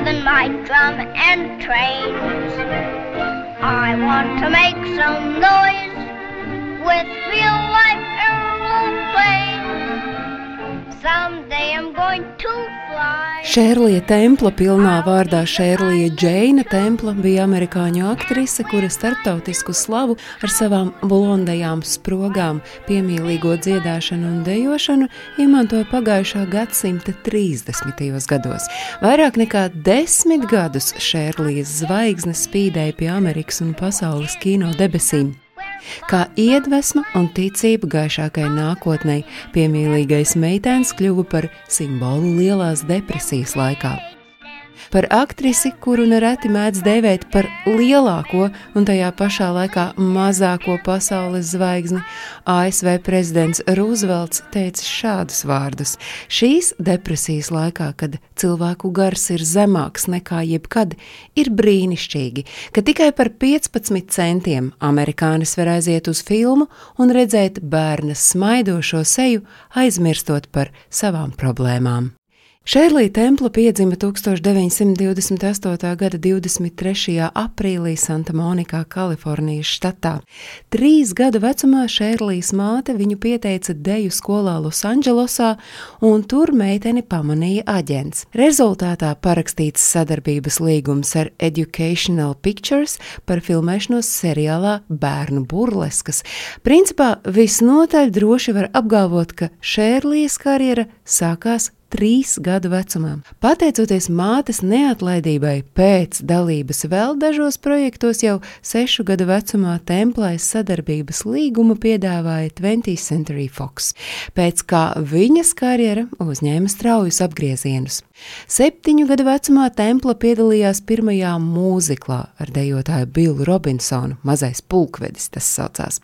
Even my drum and trains. I want to make some noise with real life aeroplanes. Šērlija Templa, pilnā vārdā Šērlija Džeina Templa, bija amerikāņu aktrise, kura starptautisku slavu ar savām blondajām sprogām, piemīlīgo dziedāšanu un dejošanu iemantoja pagājušā gadsimta 30. gados. Vairāk nekā desmit gadus Šērlijas zvaigzne spīdēja pie Amerikas un pasaules kino debesīm. Kā iedvesma un ticība gaišākai nākotnē, piemīlīgais meitēns kļuva par simbolu lielās depresijas laikā par aktrisi, kuru nereti mēdz dēvēt par lielāko un tajā pašā laikā mazāko pasaules zvaigzni, ASV prezidents Roosevelts teica šādus vārdus: Šīs depresijas laikā, kad cilvēku gars ir zemāks nekā jebkad, ir brīnišķīgi, ka tikai par 15 centiem amerikānis var aiziet uz filmu un redzēt bērna smaidošo seju, aizmirstot par savām problēmām. Šērlī Templa piedzima 1928. gada 23. aprīlī Santa Monikā, Kalifornijas štatā. Trīs gadu vecumā Šērlīs māte viņu pieteica deju skolā Losandželosā, un tur meiteni pamanīja aģents. Rezultātā parakstīts sadarbības līgums ar Educational Pictures par filmēšanos seriālā Bērnu burleskas. Principā visnotaļ droši var apgalvot, ka Šērlīs karjera sākās trīs gadu vecumā. Pateicoties mātes neatlaidībai pēc dalības vēl dažos projektos, jau sešu gadu vecumā templais sadarbības līgumu piedāvāja 20th Century Fox, pēc kā viņas karjera uzņēma straujus apgriezienus. Septiņu gadu vecumā Templa piedalījās pirmajā mūziklā ar dejotāju Billu Robinsonu, mazais pulkvedis tas saucās.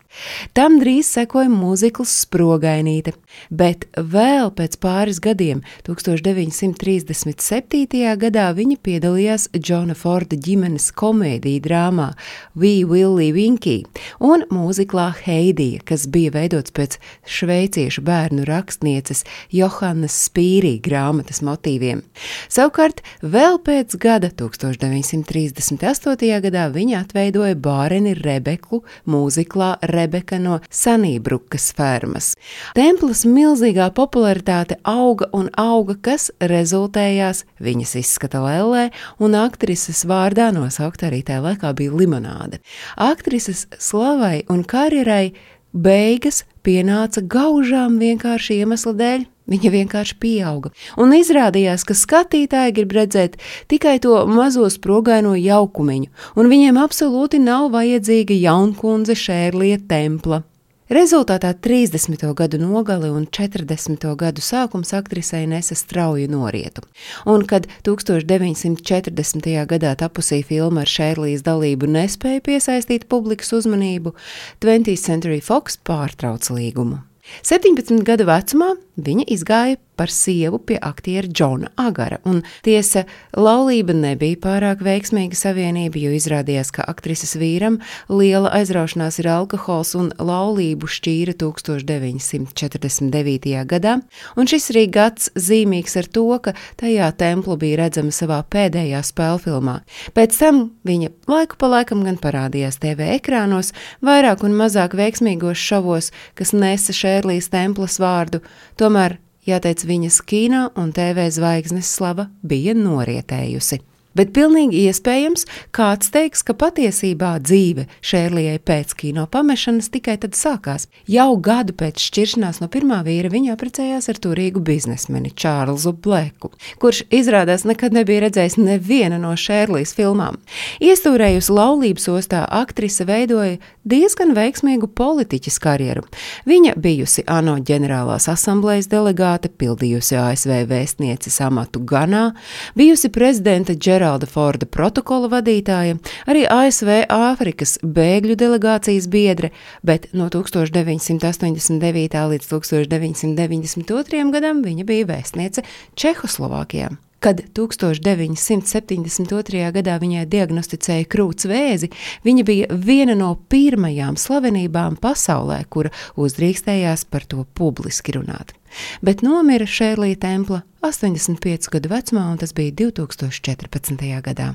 Tam drīz sekoja mūzikls Sprogainīte, bet vēl pēc pāris gadiem, 1937. gadā, viņa piedalījās Džona Forda ģimenes komēdiju drāmā We Willie Winky un mūziklā Heidija, kas bija veidots pēc šveiciešu bērnu rakstnieces Johannes Spīrī grāmatas motīviem. Savukārt, vēl pēc gada, 1938. gadā, viņa atveidoja bāreni Rebeku mūziklā Rebeka no Sanībrukas fermas. Templis milzīgā popularitāte auga un auga, kas rezultējās viņas izskata lellē, un aktrises vārdā nosaukt arī tajā laikā bija limonāde. Aktrises slavai un karjerai beigas pienāca gaužām vienkārši iemesla dēļ. Viņa vienkārši pieauga, un izrādījās, ka skatītāji grib redzēt tikai to mazo sprogaino jaukumiņu, un viņiem absolūti nav vajadzīga jaunkundze Šērlija templa. Rezultātā 30. gadu nogali un 40. gadu sākums aktrisei nesa strauju norietu, un kad 1940. gadā tapusī filma ar Šērlīs dalību nespēja piesaistīt publikas uzmanību, 20th Century Fox pārtrauca līgumu. 17 gadu vecumā viņa izgāja par sievu pie aktiera Džona Agara, un tiesa, laulība nebija pārāk veiksmīga savienība, jo izrādījās, ka aktrises vīram liela aizraušanās ir alkohols un laulību šķīra 1949. gadā, un šis arī gads zīmīgs ar to, ka tajā templu bija redzama savā pēdējā spēlfilmā. Pēc tam viņa laiku pa laikam gan parādījās TV ekrānos, vairāk un mazāk veiksmīgos šovos, kas nesa Šērlīs templas vārdu, tomēr Jāteic, viņas kino un TV zvaigznes slava bija norietējusi. Bet pilnīgi iespējams, kāds teiks, ka patiesībā dzīve Šērlijai pēc kino pamešanas tikai tad sākās. Jau gadu pēc šķiršanās no pirmā vīra viņa apprecējās ar turīgu biznesmeni Čārlzu Bleku, kurš izrādās nekad nebija redzējis nevienu no Šērlijas filmām. Iestūrējusi laulības ostā, aktrise veidoja diezgan veiksmīgu politiķis karjeru. Viņa bijusi ANO ģenerālās asamblejas delegāte, pildījusi ASV vēstnieces amatu Ganā, bijusi prezidenta Džerāla Geralda Forda protokola vadītāja, arī ASV Āfrikas bēgļu delegācijas biedre, bet no 1989. līdz 1992. gadam viņa bija vēstniece Čehoslovākijā. Kad 1972. gadā viņai diagnosticēja krūts vēzi, viņa bija viena no pirmajām slavenībām pasaulē, kura uzdrīkstējās par to publiski runāt. Bet nomira Šērlī Templa 85 gadu vecumā, un tas bija 2014. gadā.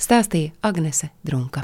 Stāstīja Agnese Drunka.